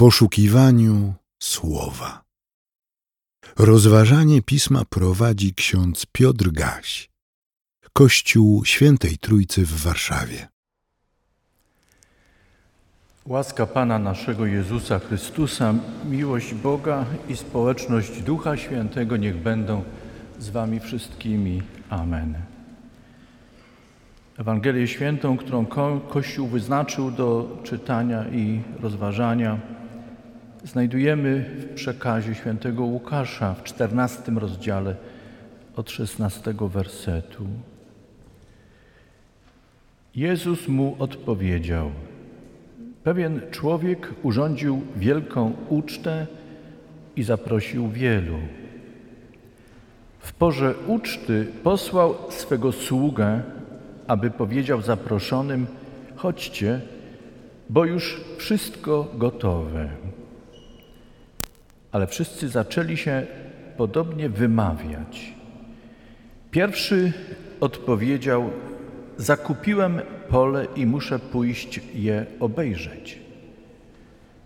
poszukiwaniu słowa. Rozważanie pisma prowadzi ksiądz Piotr Gaś, Kościół Świętej Trójcy w Warszawie. Łaska Pana naszego Jezusa Chrystusa, miłość Boga i społeczność Ducha Świętego niech będą z Wami wszystkimi. Amen. Ewangelię Świętą, którą Kościół wyznaczył do czytania i rozważania, znajdujemy w przekazie świętego Łukasza w czternastym rozdziale od szesnastego wersetu. Jezus mu odpowiedział: Pewien człowiek urządził wielką ucztę i zaprosił wielu. W porze uczty posłał swego sługę, aby powiedział zaproszonym: Chodźcie, bo już wszystko gotowe. Ale wszyscy zaczęli się podobnie wymawiać. Pierwszy odpowiedział: Zakupiłem pole i muszę pójść je obejrzeć.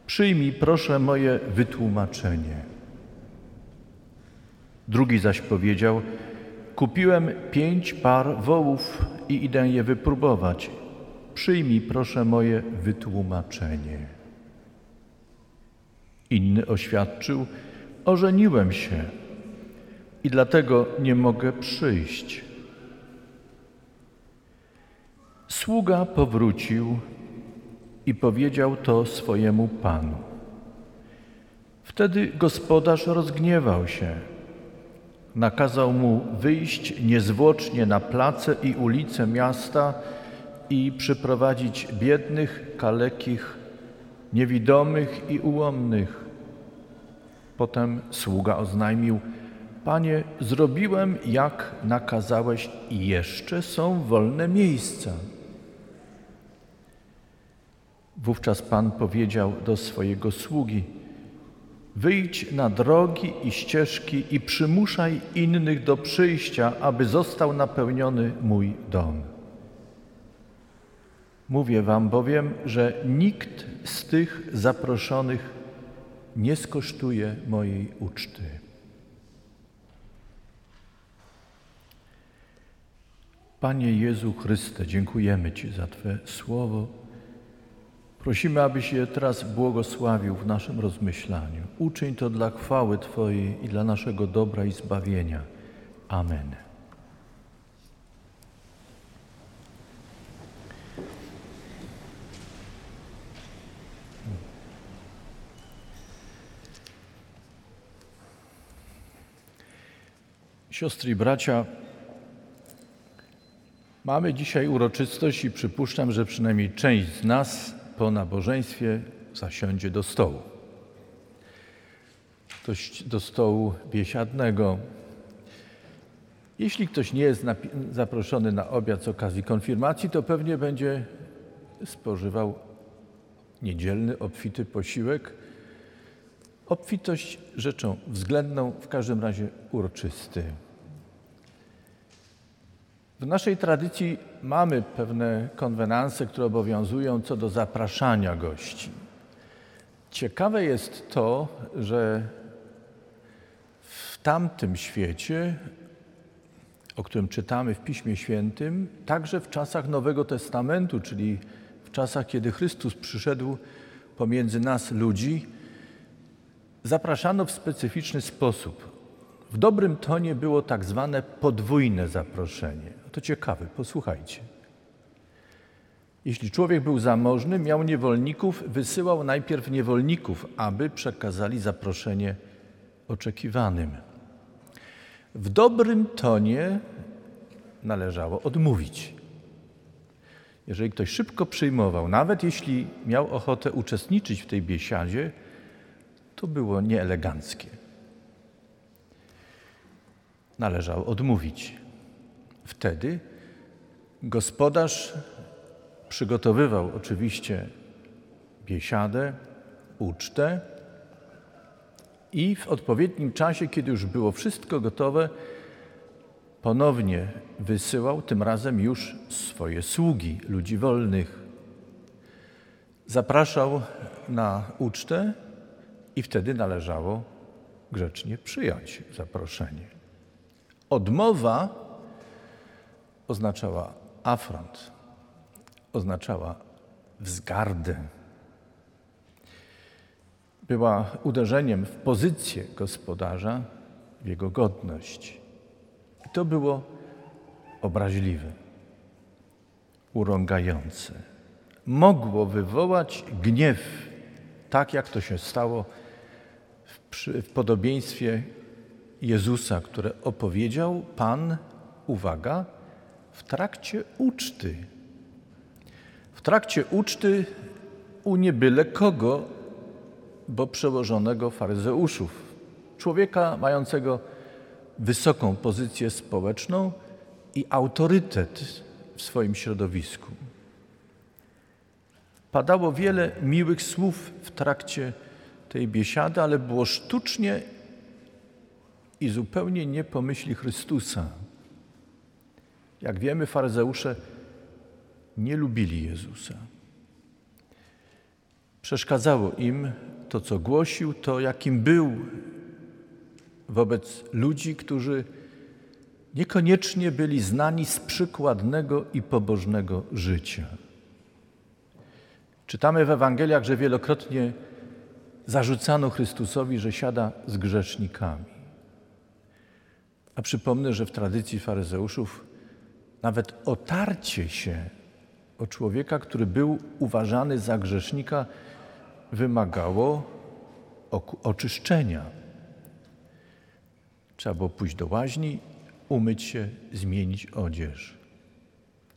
Przyjmij proszę moje wytłumaczenie. Drugi zaś powiedział: Kupiłem pięć par wołów i idę je wypróbować. Przyjmij proszę moje wytłumaczenie. Inny oświadczył: Ożeniłem się i dlatego nie mogę przyjść. Sługa powrócił i powiedział to swojemu panu. Wtedy gospodarz rozgniewał się. Nakazał mu wyjść niezwłocznie na place i ulice miasta i przyprowadzić biednych, kalekich, niewidomych i ułomnych. Potem sługa oznajmił: Panie, zrobiłem jak nakazałeś i jeszcze są wolne miejsca. Wówczas Pan powiedział do swojego sługi: Wyjdź na drogi i ścieżki i przymuszaj innych do przyjścia, aby został napełniony mój dom. Mówię Wam bowiem, że nikt z tych zaproszonych nie skosztuje mojej uczty. Panie Jezu Chryste, dziękujemy Ci za Twe słowo Prosimy, abyś je teraz błogosławił w naszym rozmyślaniu. Uczyń to dla chwały Twojej i dla naszego dobra i zbawienia. Amen. Siostry i bracia, mamy dzisiaj uroczystość i przypuszczam, że przynajmniej część z nas po nabożeństwie zasiądzie do stołu. Do stołu biesiadnego. Jeśli ktoś nie jest zaproszony na obiad z okazji konfirmacji, to pewnie będzie spożywał niedzielny, obfity posiłek. Obfitość rzeczą względną, w każdym razie uroczysty. W naszej tradycji mamy pewne konwenanse, które obowiązują co do zapraszania gości. Ciekawe jest to, że w tamtym świecie, o którym czytamy w Piśmie Świętym, także w czasach Nowego Testamentu, czyli w czasach, kiedy Chrystus przyszedł pomiędzy nas ludzi, zapraszano w specyficzny sposób. W dobrym tonie było tak zwane podwójne zaproszenie. To ciekawe, posłuchajcie. Jeśli człowiek był zamożny, miał niewolników, wysyłał najpierw niewolników, aby przekazali zaproszenie oczekiwanym. W dobrym tonie należało odmówić. Jeżeli ktoś szybko przyjmował, nawet jeśli miał ochotę uczestniczyć w tej biesiadzie, to było nieeleganckie. Należało odmówić. Wtedy gospodarz przygotowywał oczywiście biesiadę, ucztę i w odpowiednim czasie, kiedy już było wszystko gotowe, ponownie wysyłał tym razem już swoje sługi, ludzi wolnych. zapraszał na ucztę i wtedy należało grzecznie przyjąć zaproszenie. Odmowa oznaczała afront, oznaczała wzgardę. Była uderzeniem w pozycję gospodarza, w jego godność. I to było obraźliwe, urągające. Mogło wywołać gniew, tak jak to się stało przy, w podobieństwie Jezusa, które opowiedział Pan, uwaga, w trakcie uczty. W trakcie uczty u niebyle kogo, bo przełożonego faryzeuszów, człowieka mającego wysoką pozycję społeczną i autorytet w swoim środowisku. Padało wiele miłych słów w trakcie tej biesiady, ale było sztucznie i zupełnie nie po myśli Chrystusa. Jak wiemy, faryzeusze nie lubili Jezusa. Przeszkadzało im to, co głosił, to, jakim był wobec ludzi, którzy niekoniecznie byli znani z przykładnego i pobożnego życia. Czytamy w Ewangeliach, że wielokrotnie zarzucano Chrystusowi, że siada z grzesznikami. A przypomnę, że w tradycji faryzeuszów nawet otarcie się o człowieka, który był uważany za grzesznika, wymagało oczyszczenia. Trzeba było pójść do łaźni, umyć się, zmienić odzież.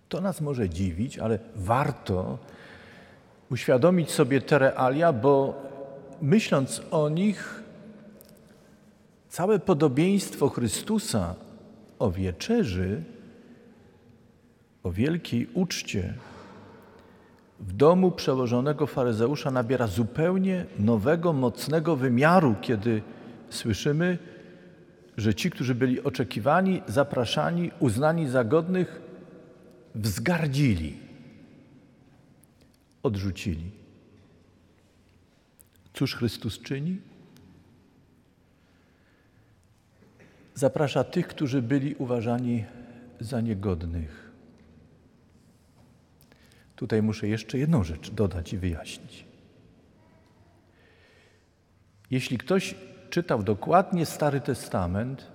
To nas może dziwić, ale warto uświadomić sobie te realia, bo myśląc o nich, całe podobieństwo Chrystusa o wieczerzy, o wielkiej uczcie w domu przełożonego faryzeusza nabiera zupełnie nowego, mocnego wymiaru, kiedy słyszymy, że ci, którzy byli oczekiwani, zapraszani, uznani za godnych, wzgardzili, odrzucili. Cóż Chrystus czyni? Zaprasza tych, którzy byli uważani za niegodnych. Tutaj muszę jeszcze jedną rzecz dodać i wyjaśnić. Jeśli ktoś czytał dokładnie Stary Testament,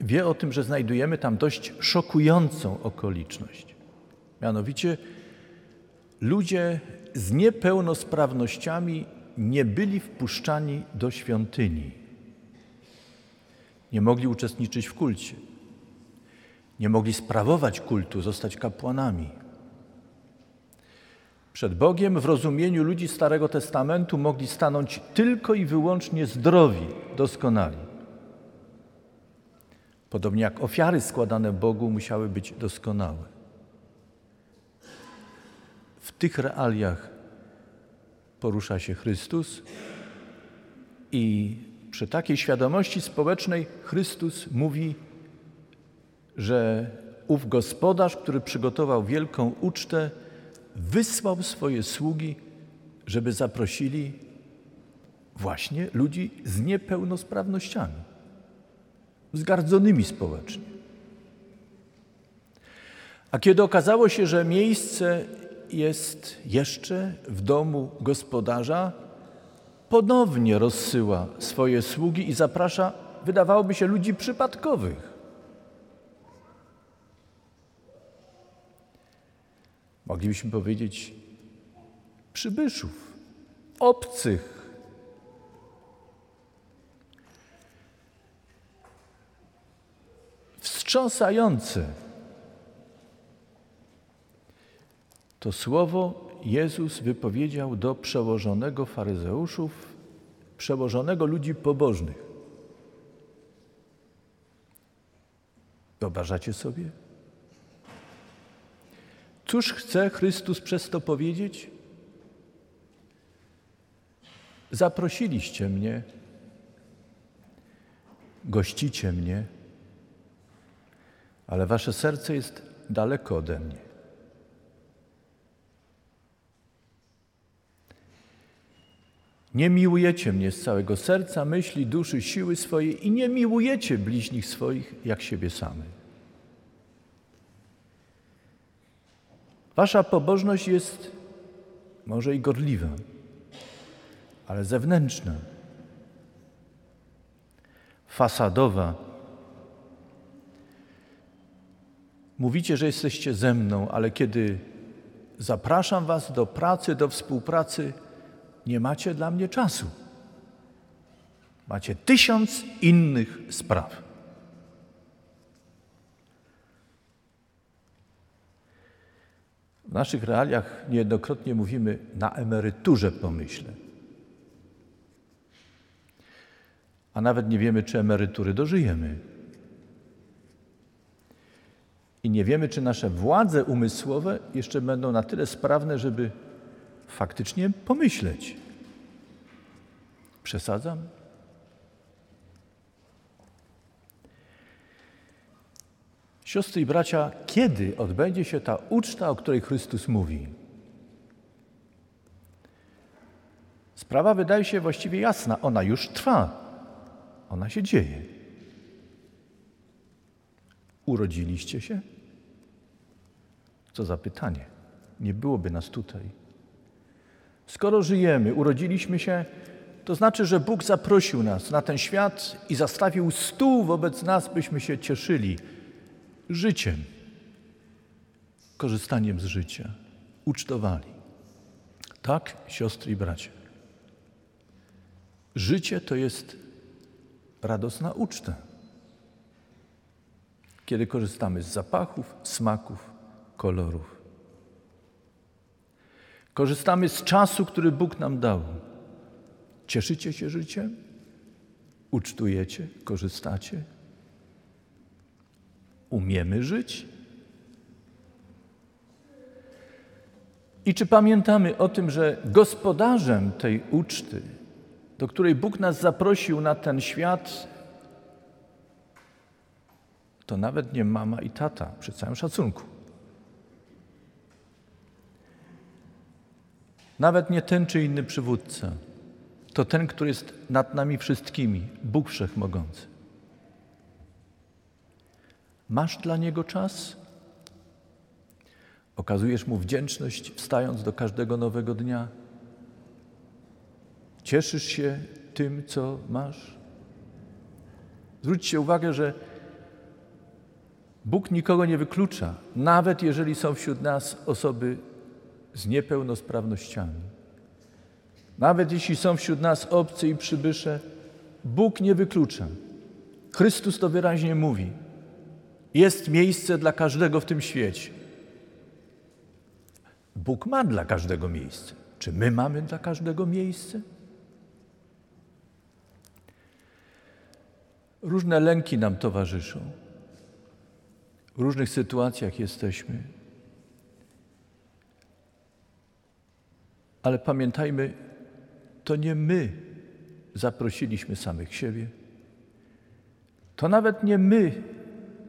wie o tym, że znajdujemy tam dość szokującą okoliczność. Mianowicie ludzie z niepełnosprawnościami nie byli wpuszczani do świątyni. Nie mogli uczestniczyć w kulcie. Nie mogli sprawować kultu, zostać kapłanami. Przed Bogiem w rozumieniu ludzi Starego Testamentu mogli stanąć tylko i wyłącznie zdrowi, doskonali. Podobnie jak ofiary składane Bogu musiały być doskonałe. W tych realiach porusza się Chrystus i przy takiej świadomości społecznej Chrystus mówi, że ów gospodarz, który przygotował wielką ucztę, wysłał swoje sługi, żeby zaprosili właśnie ludzi z niepełnosprawnościami, wzgardzonymi społecznie. A kiedy okazało się, że miejsce jest jeszcze w domu gospodarza, ponownie rozsyła swoje sługi i zaprasza, wydawałoby się, ludzi przypadkowych. Moglibyśmy powiedzieć przybyszów, obcych. Wstrząsające. To słowo Jezus wypowiedział do przełożonego faryzeuszów, przełożonego ludzi pobożnych. Wyobrażacie sobie? Cóż chce Chrystus przez to powiedzieć? Zaprosiliście mnie, gościcie mnie, ale wasze serce jest daleko ode mnie. Nie miłujecie mnie z całego serca, myśli, duszy, siły swojej i nie miłujecie bliźnich swoich jak siebie samych. Wasza pobożność jest może i gorliwa, ale zewnętrzna, fasadowa. Mówicie, że jesteście ze mną, ale kiedy zapraszam Was do pracy, do współpracy, nie macie dla mnie czasu. Macie tysiąc innych spraw. W naszych realiach niejednokrotnie mówimy na emeryturze pomyślę. A nawet nie wiemy, czy emerytury dożyjemy. I nie wiemy, czy nasze władze umysłowe jeszcze będą na tyle sprawne, żeby faktycznie pomyśleć. Przesadzam? Siostry i bracia, kiedy odbędzie się ta uczta, o której Chrystus mówi? Sprawa wydaje się właściwie jasna. Ona już trwa. Ona się dzieje. Urodziliście się? Co za pytanie. Nie byłoby nas tutaj. Skoro żyjemy, urodziliśmy się, to znaczy, że Bóg zaprosił nas na ten świat i zastawił stół wobec nas, byśmy się cieszyli życiem, korzystaniem z życia, ucztowali. Tak, siostry i bracia. Życie to jest radosna uczta, kiedy korzystamy z zapachów, smaków, kolorów. Korzystamy z czasu, który Bóg nam dał. Cieszycie się życiem? Ucztujecie? Korzystacie? Umiemy żyć? I czy pamiętamy o tym, że gospodarzem tej uczty, do której Bóg nas zaprosił na ten świat, to nawet nie mama i tata, przy całym szacunku. Nawet nie ten czy inny przywódca. To ten, który jest nad nami wszystkimi, Bóg Wszechmogący. Masz dla Niego czas? Okazujesz Mu wdzięczność, wstając do każdego nowego dnia? Cieszysz się tym, co masz? Zwróćcie uwagę, że Bóg nikogo nie wyklucza, nawet jeżeli są wśród nas osoby z niepełnosprawnościami. Nawet jeśli są wśród nas obcy i przybysze, Bóg nie wyklucza. Chrystus to wyraźnie mówi. Jest miejsce dla każdego w tym świecie. Bóg ma dla każdego miejsce. Czy my mamy dla każdego miejsce? Różne lęki nam towarzyszą. W różnych sytuacjach jesteśmy. Ale pamiętajmy, to nie my zaprosiliśmy samych siebie. To nawet nie my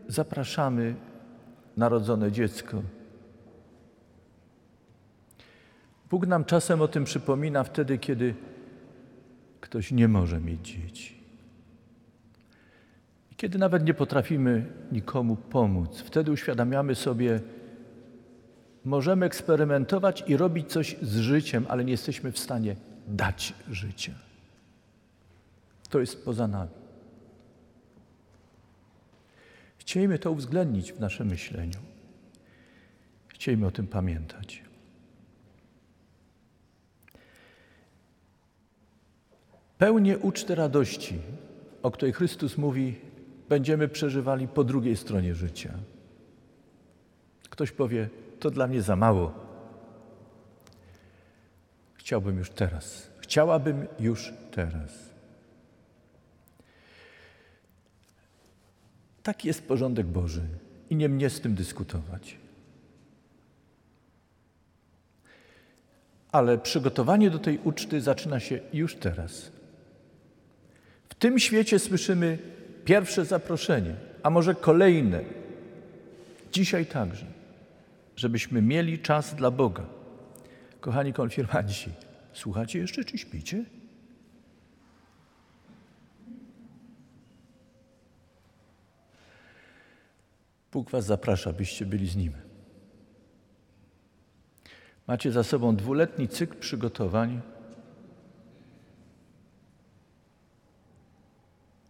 zapraszamy narodzone dziecko. Bóg nam czasem o tym przypomina wtedy, kiedy ktoś nie może mieć dzieci. Kiedy nawet nie potrafimy nikomu pomóc, wtedy uświadamiamy sobie, możemy eksperymentować i robić coś z życiem, ale nie jesteśmy w stanie dać życia. To jest poza nami. Chciejmy to uwzględnić w naszym myśleniu. Chciejmy o tym pamiętać. Pełnię uczty radości, o której Chrystus mówi, będziemy przeżywali po drugiej stronie życia. Ktoś powie, to dla mnie za mało. Chciałbym już teraz. Chciałabym już teraz. Taki jest porządek Boży i nie mnie z tym dyskutować. Ale przygotowanie do tej uczty zaczyna się już teraz. W tym świecie słyszymy pierwsze zaproszenie, a może kolejne, dzisiaj także, żebyśmy mieli czas dla Boga. Kochani konfirmanci, słuchacie jeszcze czy śpicie? Bóg Was zaprasza, byście byli z Nim. Macie za sobą dwuletni cykl przygotowań,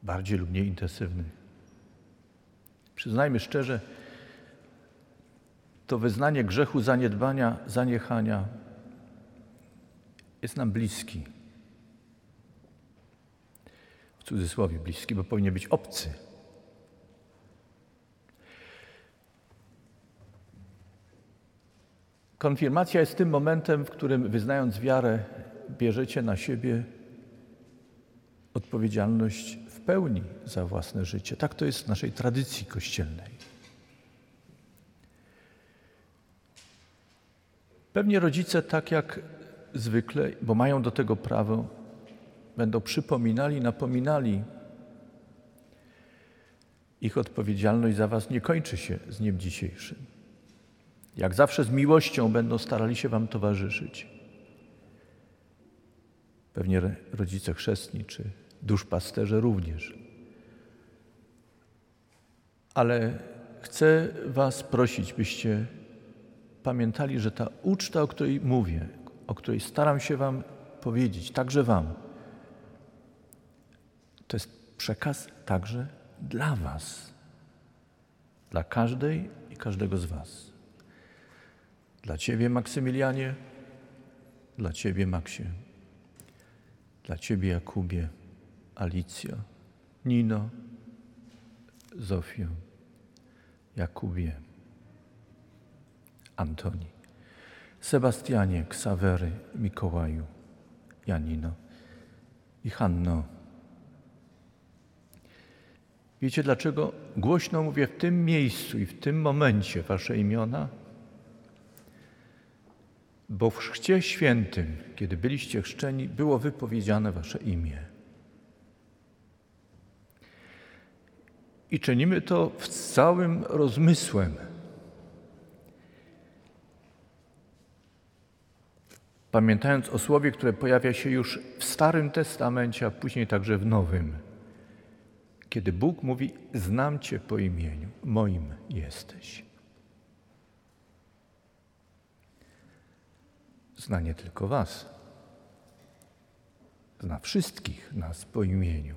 bardziej lub mniej intensywnych. Przyznajmy szczerze, to wyznanie grzechu, zaniedbania, zaniechania jest nam bliski. W cudzysłowie bliski, bo powinien być obcy. Konfirmacja jest tym momentem, w którym wyznając wiarę, bierzecie na siebie odpowiedzialność w pełni za własne życie. Tak to jest w naszej tradycji kościelnej. Pewnie rodzice, tak jak zwykle, bo mają do tego prawo, będą przypominali, napominali. Ich odpowiedzialność za Was nie kończy się z dniem dzisiejszym. Jak zawsze z miłością będą starali się Wam towarzyszyć. Pewnie rodzice chrzestni czy duszpasterze również. Ale chcę Was prosić, byście pamiętali, że ta uczta, o której mówię, o której staram się Wam powiedzieć, także Wam, to jest przekaz także dla Was, dla każdej i każdego z Was. Dla Ciebie, Maksymilianie, dla Ciebie, Maksie, dla Ciebie, Jakubie, Alicjo, Nino, Zofio, Jakubie, Antoni, Sebastianie, Ksawery, Mikołaju, Janino i Hanno. Wiecie dlaczego głośno mówię w tym miejscu i w tym momencie Wasze imiona? Bo w Chrzcie Świętym, kiedy byliście chrzczeni, było wypowiedziane Wasze imię. I czynimy to z całym rozmysłem. Pamiętając o słowie, które pojawia się już w Starym Testamencie, a później także w Nowym. Kiedy Bóg mówi: Znam Cię po imieniu, moim jesteś. Zna nie tylko Was, zna wszystkich nas po imieniu.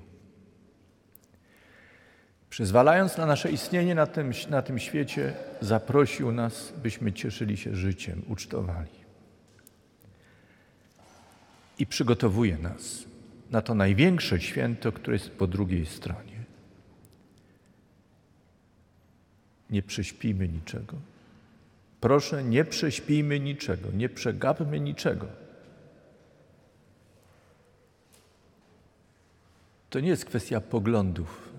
Przyzwalając na nasze istnienie na tym, na tym świecie, zaprosił nas, byśmy cieszyli się życiem, ucztowali. I przygotowuje nas na to największe święto, które jest po drugiej stronie. Nie prześpimy niczego. Proszę, nie prześpijmy niczego, nie przegapmy niczego. To nie jest kwestia poglądów.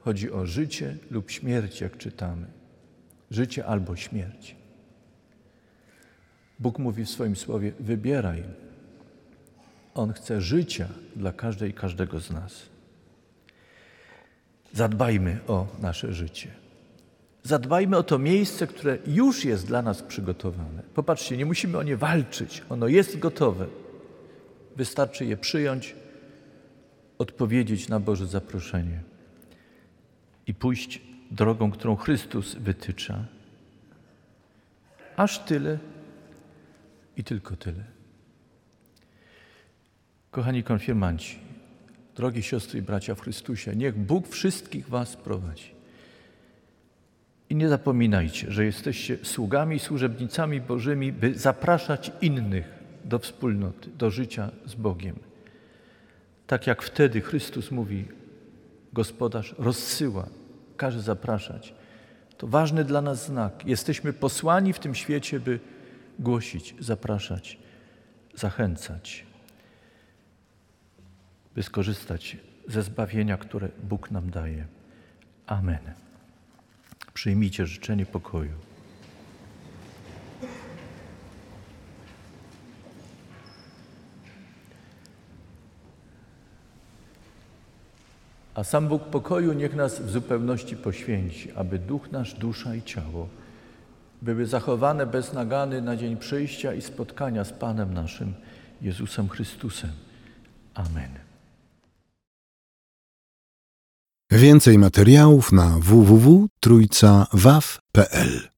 Chodzi o życie lub śmierć, jak czytamy. Życie albo śmierć. Bóg mówi w swoim słowie: wybieraj. On chce życia dla każdej i każdego z nas. Zadbajmy o nasze życie. Zadbajmy o to miejsce, które już jest dla nas przygotowane. Popatrzcie, nie musimy o nie walczyć, ono jest gotowe. Wystarczy je przyjąć, odpowiedzieć na Boże zaproszenie i pójść drogą, którą Chrystus wytycza. Aż tyle i tylko tyle. Kochani konfirmanci, drogie siostry i bracia w Chrystusie, niech Bóg wszystkich Was prowadzi. I nie zapominajcie, że jesteście sługami i służebnicami Bożymi, by zapraszać innych do wspólnoty, do życia z Bogiem. Tak jak wtedy Chrystus mówi, gospodarz rozsyła, każe zapraszać. To ważny dla nas znak. Jesteśmy posłani w tym świecie, by głosić, zapraszać, zachęcać, by skorzystać ze zbawienia, które Bóg nam daje. Amen. Przyjmijcie życzenie pokoju. A sam Bóg pokoju niech nas w zupełności poświęci, aby duch nasz, dusza i ciało były zachowane bez nagany na dzień przyjścia i spotkania z Panem naszym, Jezusem Chrystusem. Amen. Więcej materiałów na www.trójcawaw.pl